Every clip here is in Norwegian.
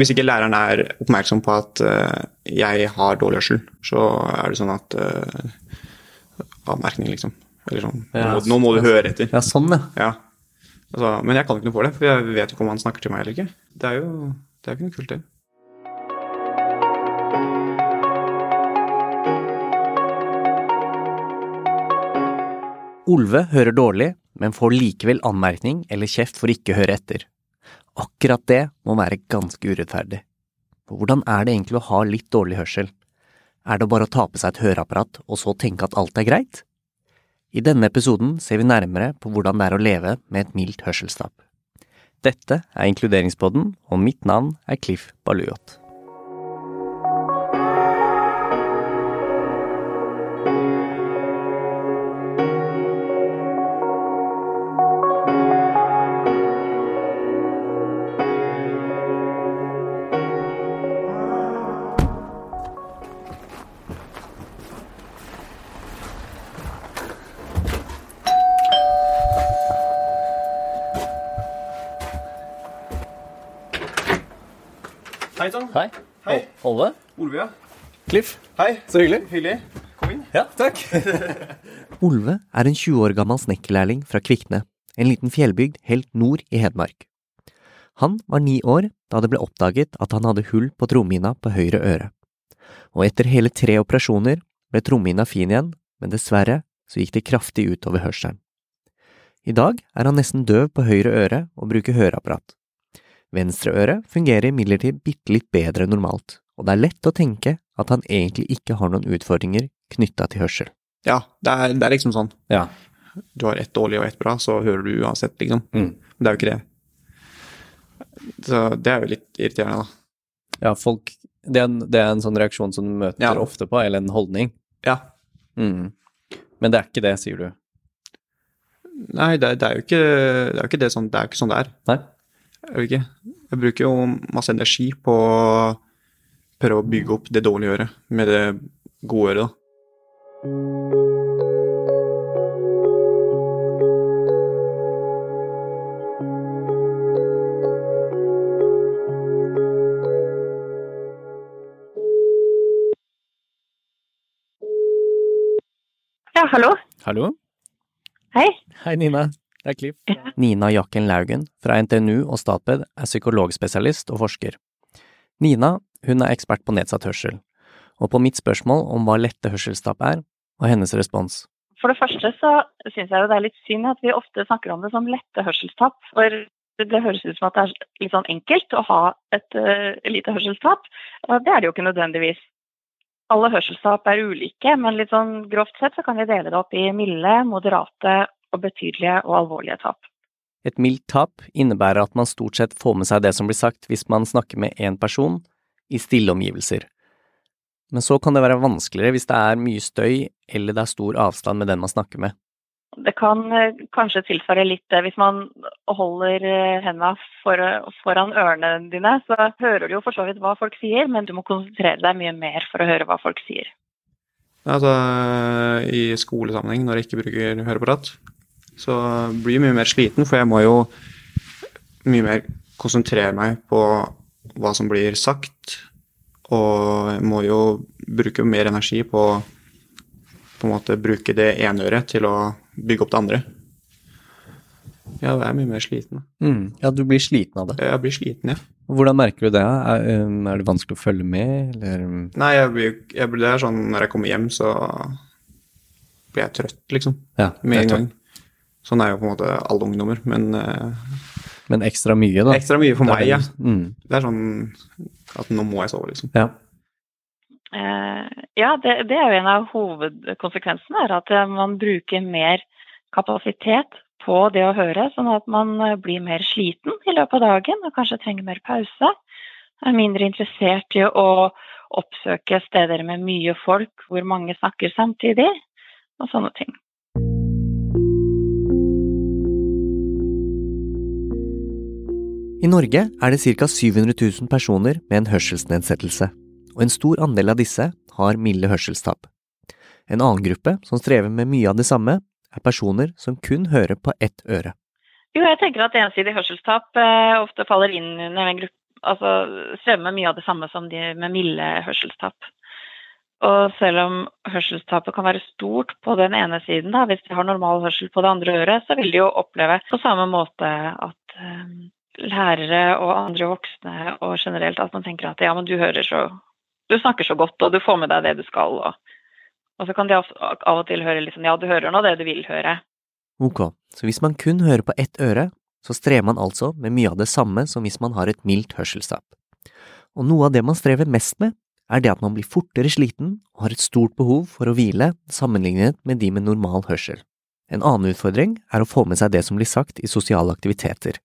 Hvis ikke læreren er oppmerksom på at uh, jeg har dårlig hørsel, så er det sånn at uh, Avmerkning, liksom. Eller sånn ja, nå, nå, må du høre etter. Ja, sånn, ja. ja. Altså, men jeg kan ikke noe for det, for jeg vet ikke om han snakker til meg eller ikke. Det er jo det er ikke noe kult, det. Olve hører dårlig, men får likevel anmerkning eller kjeft for ikke å høre etter. Akkurat det må være ganske urettferdig. For hvordan er det egentlig å ha litt dårlig hørsel? Er det bare å ta på seg et høreapparat og så tenke at alt er greit? I denne episoden ser vi nærmere på hvordan det er å leve med et mildt hørselstap. Dette er Inkluderingspodden, og mitt navn er Cliff Balujot. Hei sann. Hei. Hei. Olve. Olve. Cliff. Hei. Så hyggelig. Hyggelig. Kom inn. Ja, takk. Olve er en 20 år gammel snekkerlærling fra Kvikne, en liten fjellbygd helt nord i Hedmark. Han var ni år da det ble oppdaget at han hadde hull på trommehinna på høyre øre. Og etter hele tre operasjoner ble trommehinna fin igjen, men dessverre så gikk det kraftig utover hørselen. I dag er han nesten døv på høyre øre og bruker høreapparat. Venstreøret fungerer imidlertid bitte litt bedre enn normalt, og det er lett å tenke at han egentlig ikke har noen utfordringer knytta til hørsel. Ja, det er, det er, liksom sånn. Ja. Du har ett dårlig og ett bra, så hører du uansett, liksom. Mm. Men det er jo ikke det. Så det er jo litt irriterende, da. Ja, folk Det er en, det er en sånn reaksjon som du møter ja. ofte på, eller en holdning. Ja. Mm. Men det er ikke det, sier du? Nei, det, det, er jo ikke, det er jo ikke det sånn det er. Ikke sånn det er. Nei? Jeg vet ikke. Jeg bruker jo masse energi på å prøve å bygge opp det dårlige øret med det gode øret, da. Ja, hallo. Hallo? Hei. Hei, Nina. Det er Cliff. Nina Jakken Laugen fra NTNU og Statped er psykologspesialist og forsker. Nina hun er ekspert på nedsatt hørsel, og på mitt spørsmål om hva lette hørselstap er, var hennes respons. For det første så syns jeg jo det er litt synd at vi ofte snakker om det som lette hørselstap. For det høres ut som at det er litt sånn enkelt å ha et uh, lite hørselstap. Og det er det jo ikke nødvendigvis. Alle hørselstap er ulike, men litt sånn grovt sett så kan vi dele det opp i milde, moderate og betydelige og alvorlige tap. Et mildt tap innebærer at man stort sett får med seg det som blir sagt hvis man snakker med én person i stille omgivelser. Men så kan det være vanskeligere hvis det er mye støy eller det er stor avstand med den man snakker med. Det kan eh, kanskje tilføre litt hvis man holder eh, hendene for, foran ørene dine, så hører du jo for så vidt hva folk sier, men du må konsentrere deg mye mer for å høre hva folk sier. Altså, I skolesammenheng, når jeg ikke bruker høreapparat, så blir jeg mye mer sliten, for jeg må jo mye mer konsentrere meg på hva som blir sagt. Og jeg må jo bruke mer energi på på en måte bruke det ene øret til å bygge opp det andre. Ja, jeg er mye mer sliten. Mm, ja, du blir sliten av det? Jeg blir sliten, ja. Hvordan merker du det? Er, um, er det vanskelig å følge med, eller? Nei, jeg blir, jeg blir, det er sånn når jeg kommer hjem, så blir jeg trøtt, liksom. Ja, med en gang. Sånn er jo på en måte alle ungdommer, men uh, Men ekstra mye, da? Ekstra mye for meg, ja. Mm. Det er sånn at nå må jeg sove, liksom. Ja. Uh, ja, det, det, er jo en av hovedkonsekvensene, er at eh, man bruker mer kapasitet på det å høre, sånn at man blir mer sliten i løpet av dagen og kanskje trenger mer pause. Er mindre interessert i å oppsøke steder med mye folk hvor mange snakker samtidig, og sånne ting. I Norge er det ca. 700 000 personer med en hørselsnedsettelse, og en stor andel av disse har milde hørselstap. En annen gruppe som strever med mye av det samme, er personer som kun hører på ett øre. Jo, jeg tenker at ensidig hørselstap eh, ofte faller inn under gruppe, altså, strever med mye av det samme som de med milde hørselstap. Og selv om hørselstapet kan være stort på den ene siden, da, hvis de har normal hørsel på det andre øret, så vil de jo oppleve på samme måte at um, lærere og andre voksne og generelt at man tenker at ja, men du hører så Du snakker så godt, og du får med deg det du skal, og, og så kan de av, og til høre litt sånn ja, du hører nå det du vil høre. Ok, så hvis man kun hører på ett øre, så strever man altså med mye av det samme som hvis man har et mildt hørselstap. Og noe av det man strever mest med, er det at man blir fortere sliten og har et stort behov for å hvile sammenlignet med de med normal hørsel. En annen utfordring er å få med seg det som blir sagt i sosiale aktiviteter.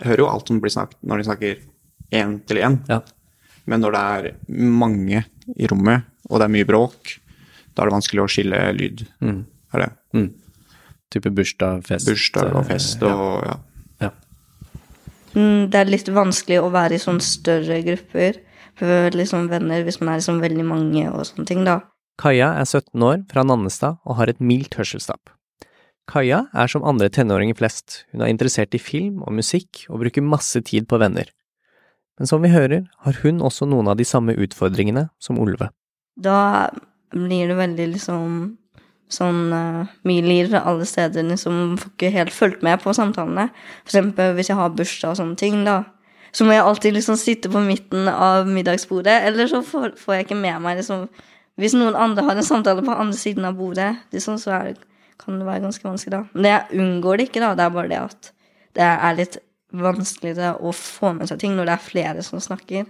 Jeg hører jo alt som blir snakket når de snakker én til én, Ja. men når det er mange i rommet, og det er mye bråk, da er det vanskelig å skille lyd. Mm. Er det Mm. Type bursdag, fest bursdag og fest og ja. Ja. Mm, det er litt vanskelig å være i sånne større grupper. For liksom venner, hvis man er liksom veldig mange og sånne ting, da. Kaja er 17 år, fra Nannestad, og har et mildt hørselstap. Kaja er som andre tenåringer flest, hun er interessert i film og musikk og bruker masse tid på venner. Men som vi hører, har hun også noen av de samme utfordringene som Olve. Da blir det veldig liksom sånn uh, mye lir alle steder. Liksom får ikke helt fulgt med på samtalene. For eksempel hvis jeg har bursdag og sånne ting, da. Så må jeg alltid liksom sitte på midten av middagsbordet, eller så får, får jeg ikke med meg liksom Hvis noen andre har en samtale på andre siden av bordet, liksom, så er det, kan det være ganske vanskelig, da. Men jeg unngår det ikke, da. Det er bare det at det er litt vanskeligere å få med seg ting når det er flere som snakker.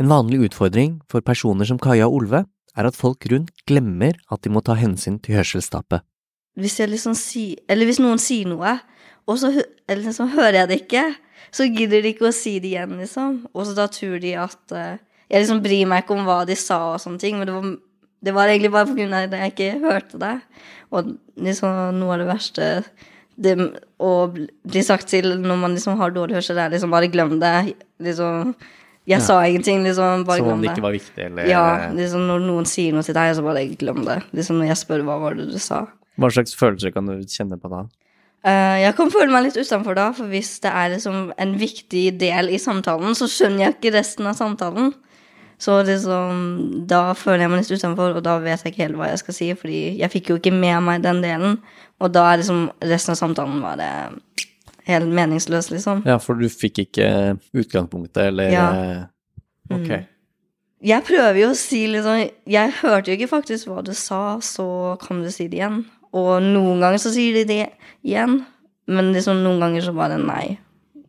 En vanlig utfordring for personer som Kaja og Olve er at folk rundt glemmer at de må ta hensyn til hørselstapet. Hvis liksom Eller hvis noen sier noe, og så eller liksom, hører jeg det ikke, så gidder de ikke å si det igjen, liksom. Og så da tror de at uh, Jeg liksom bryr meg ikke om hva de sa og sånne ting, men det var, det var egentlig bare av at jeg ikke hørte det. Og liksom noe av det verste det å bli sagt til når man liksom har dårlig hørsel, er liksom bare glem det. Liksom Jeg sa ingenting, liksom. Bare Som om glem det det. ikke var viktig, eller Ja, liksom når noen sier noe til deg, så bare glem det. Liksom når jeg spør hva var det du sa. Hva slags følelser kan du kjenne på da? Uh, jeg kan føle meg litt utenfor da, for hvis det er liksom en viktig del i samtalen, så skjønner jeg ikke resten av samtalen. Så liksom, da føler jeg meg litt utenfor, og da vet jeg ikke helt hva jeg skal si, fordi jeg fikk jo ikke med meg den delen, og da er liksom resten av samtalen bare helt meningsløs, liksom. Ja, for du fikk ikke utgangspunktet, eller Ja. Ok. Ok. Jeg prøver jo å si liksom Jeg hørte jo ikke faktisk hva du sa, så kan du si det igjen. Og noen ganger så sier de det igjen, men liksom noen ganger så bare nei.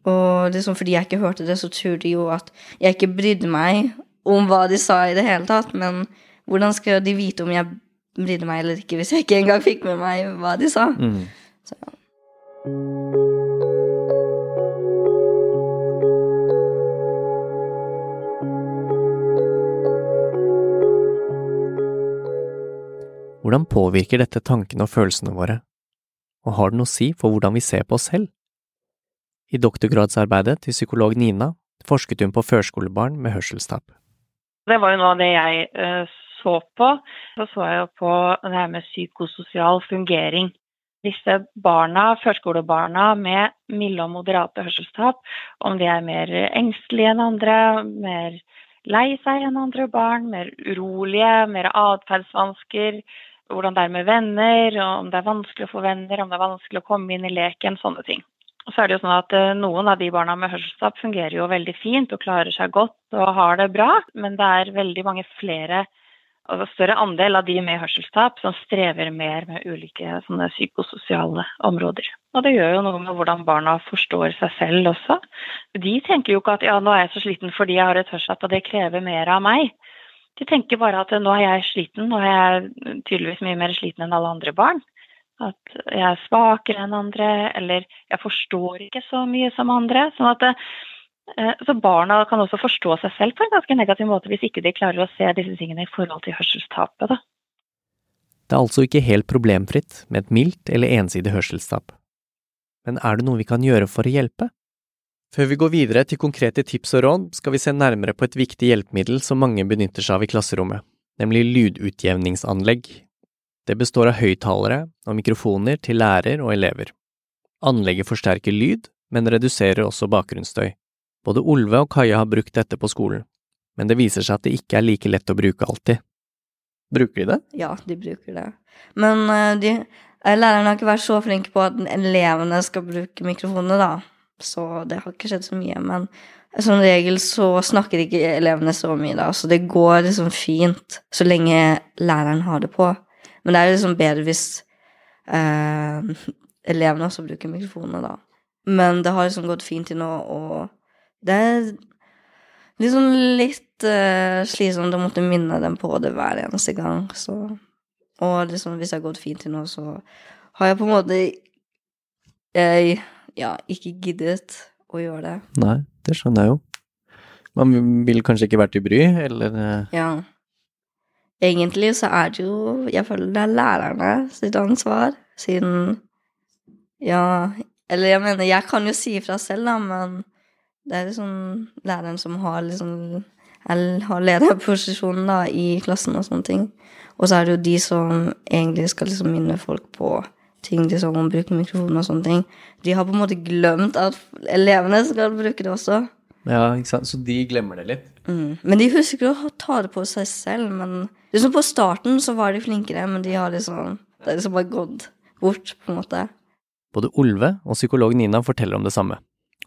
Og liksom fordi jeg ikke hørte det, så tror de jo at jeg ikke brydde meg om hva de sa i det hele tatt. Men hvordan skal de vite om jeg brydde meg eller ikke, hvis jeg ikke engang fikk med meg hva de sa? Mm. Så, ja. Hvordan påvirker dette tankene og følelsene våre, og har det noe å si for hvordan vi ser på oss selv? I doktorgradsarbeidet til psykolog Nina forsket hun på førskolebarn med hørselstap. Det var jo noe av det jeg eh, så på. Så så jeg jo på det her med psykososial fungering. Disse barna, førskolebarna med milde og moderate hørselstap, om de er mer engstelige enn andre, mer lei seg enn andre barn, mer urolige, mer atferdsvansker, hvordan det er med venner, om det er vanskelig å få venner, om det er vanskelig å komme inn i leken, sånne ting. Og så er det jo sånn at eh, Noen av de barna med hørselstap fungerer jo veldig fint og klarer seg godt og har det bra, men det er veldig mange flere og større andel av de med hørselstap som strever mer med ulike psykososiale områder. Og det gjør jo noe med hvordan barna forstår seg selv også. De tenker jo ikke at ja, nå er jeg så sliten fordi jeg har et hørselstap og det krever mer av meg. De tenker bare at nå er jeg sliten, nå er jeg tydeligvis mye mer sliten enn alle andre barn. At jeg er svakere enn andre, eller jeg forstår ikke så mye som andre. sånn at eh, så barna kan også forstå seg selv på en ganske negativ måte hvis ikke de klarer å se disse tingene i forhold til hørselstapet. Da. Det er altså ikke helt problemfritt med et mildt eller ensidig hørselstap. Men er det noe vi kan gjøre for å hjelpe? Før vi går videre til konkrete tips og råd, skal vi se nærmere på et viktig hjelpemiddel som mange benytter seg av i klasserommet, nemlig lydutjevningsanlegg. Det består av høyttalere og mikrofoner til lærer og elever. Anlegget forsterker lyd, men reduserer også bakgrunnsstøy. Både Olve og Kaja har brukt dette på skolen, men det viser seg at det ikke er like lett å bruke alltid. Bruker de det? Ja, de bruker det. Men eh, de, eh, lærerne har ikke vært så flinke på at elevene skal bruke mikrofonene, da. Så det har ikke skjedd så mye. Men som regel så snakker ikke elevene så mye, da. Så det går liksom fint så lenge læreren har det på. Men det er liksom bedre hvis eh, elevene også bruker mikrofonene, da. Men det har liksom gått fint til nå, og det er liksom litt eh, slitsomt å måtte minne dem på det hver eneste gang, så Og liksom hvis det har gått fint til nå, så har jeg på en måte jeg, ja, ikke giddet å gjøre det. Nei, det skjønner jeg jo. Man vil kanskje ikke være til bry, eller eh, Ja. Egentlig så er det jo Jeg føler det er lærerne sitt ansvar, siden Ja, eller jeg mener, jeg kan jo si ifra selv, da, men det er liksom læreren som har liksom eller har lederposisjonen da, i klassen og sånne ting. Og så er det jo de som egentlig skal liksom minne folk på ting liksom om å bruke mikrofon og sånne ting. De har på en måte glemt at elevene skal bruke det også. Ja, ikke sant. Så de glemmer det litt? Mm. Men de husker å ta det på seg selv. Men liksom på starten så var de flinkere, men de har liksom Det er liksom bare gått bort, på en måte. Både Olve og psykolog Nina forteller om det samme,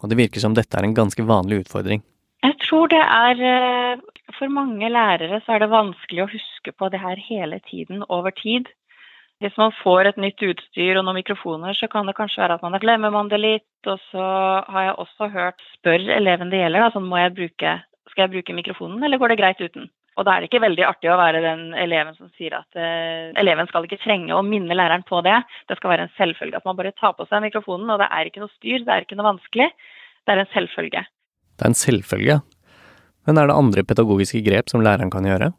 og det virker som dette er en ganske vanlig utfordring. Jeg tror det er eh, For mange lærere så er det vanskelig å huske på det her hele tiden, over tid. Hvis man får et nytt utstyr og noen mikrofoner, så kan det kanskje være at man glemmer man det litt. Og så har jeg også hørt spør eleven det gjelder, da, sånn må jeg bruke, skal jeg bruke mikrofonen, eller går det greit uten? Og da er det ikke veldig artig å være den eleven som sier at uh, eleven skal ikke trenge å minne læreren på det. Det skal være en selvfølge at man bare tar på seg mikrofonen, og det er ikke noe styr, det er ikke noe vanskelig. Det er en selvfølge. Det er en selvfølge. Men er det andre pedagogiske grep som læreren kan gjøre?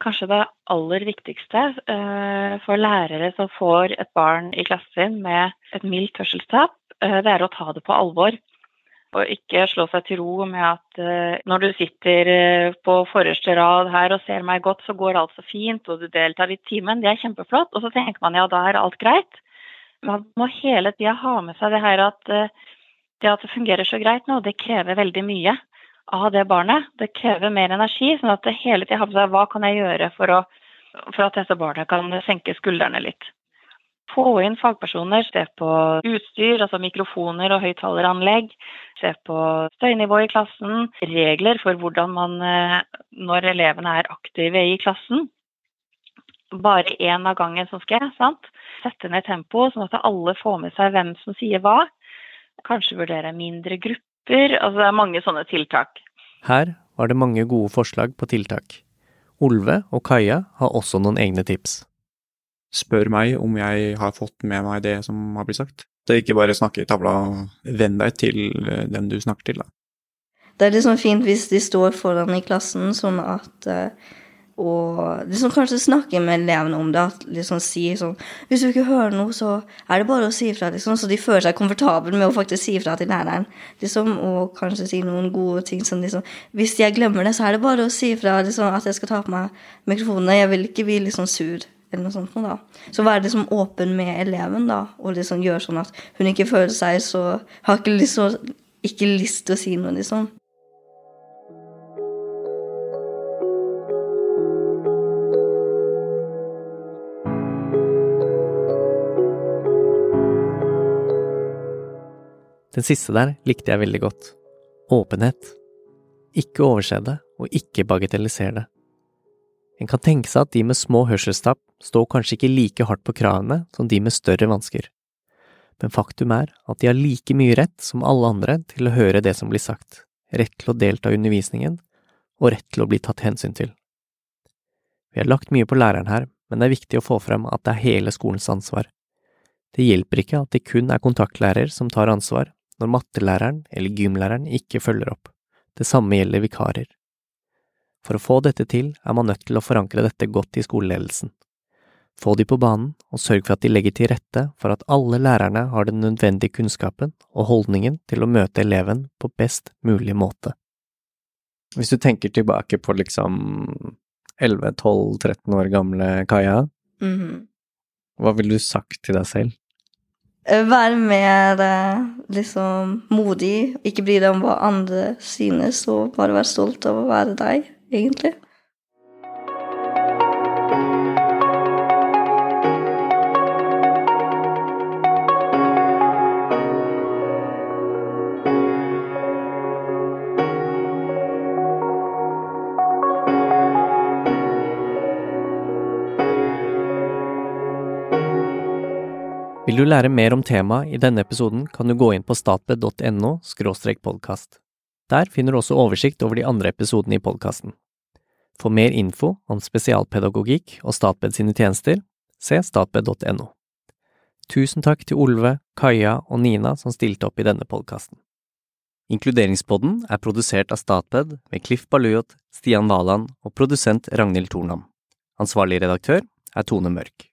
Kanskje det aller viktigste uh, for lærere som får et barn i klassen med et mildt hørselstap, uh, det er å ta det på alvor. Og ikke slå seg til ro med at uh, når du sitter på forreste rad her og ser meg godt, så går alt så fint, og du deltar i timen. Det er kjempeflott. Og så tenker man ja, da er alt greit. Man må hele tida ha med seg det her at det at det fungerer så greit nå, det krever veldig mye av det barnet. Det krever mer energi, sånn at det hele tida har med seg hva kan jeg gjøre for, å, for at dette barnet kan senke skuldrene litt. Få inn fagpersoner, se på utstyr, altså mikrofoner og høyttaleranlegg. Se på støynivå i klassen, regler for hvordan man, når elevene er aktive i klassen. Bare én av gangen som skal, sant. Sette ned tempoet, sånn at alle får med seg hvem som sier hva. Kanskje vurdere mindre grupper. Altså det er mange sånne tiltak. Her var det mange gode forslag på tiltak. Olve og Kaja har også noen egne tips. Spør meg om jeg har fått med meg det som har blitt sagt. Så ikke bare snakke i tavla, venn deg til den du snakker til, da. Det er liksom fint hvis de står foran i klassen, sånn at og liksom kanskje snakke med elevene om det. At liksom si sånn Hvis du ikke hører noe, så er det bare å si ifra, liksom, så de føler seg komfortable med å faktisk si ifra til læreren. Liksom, og kanskje si noen gode ting som liksom Hvis jeg glemmer det, så er det bare å si ifra liksom, at jeg skal ta på meg mikrofonene. Jeg vil ikke bli liksom sur. Eller noe sånt da. Så være liksom åpen med eleven, da, og liksom gjøre sånn at hun ikke føler seg så Har ikke, liksom, ikke lyst til å si noe, liksom. Den siste der likte jeg veldig godt. Åpenhet. Ikke overse det, og ikke bagatellisere det. En kan tenke seg at de med små hørselstap står kanskje ikke like hardt på kravene som de med større vansker, men faktum er at de har like mye rett som alle andre til å høre det som blir sagt, rett til å delta i undervisningen og rett til å bli tatt hensyn til. Vi har lagt mye på læreren her, men det er viktig å få frem at det er hele skolens ansvar. Det hjelper ikke at det kun er kontaktlærer som tar ansvar når mattelæreren eller gymlæreren ikke følger opp. Det samme gjelder vikarer. For å få dette til er man nødt til å forankre dette godt i skoleledelsen. Få de på banen, og sørg for at de legger til rette for at alle lærerne har den nødvendige kunnskapen og holdningen til å møte eleven på best mulig måte. Hvis du tenker tilbake på liksom 11-12-13 år gamle Kaja, Mhm. hva ville du sagt til deg selv? Vær være mer eh, liksom modig, ikke bry deg om hva andre synes, og bare være stolt av å være deg, egentlig. Vil du lære mer om temaet i denne episoden, kan du gå inn på statped.no podkast. Der finner du også oversikt over de andre episodene i podkasten. For mer info om spesialpedagogikk og Statped sine tjenester, se statped.no. Tusen takk til Olve, Kaja og Nina som stilte opp i denne podkasten. Inkluderingspodden er produsert av Statped med Cliff Baluot, Stian Valand og produsent Ragnhild Tornam. Ansvarlig redaktør er Tone Mørk.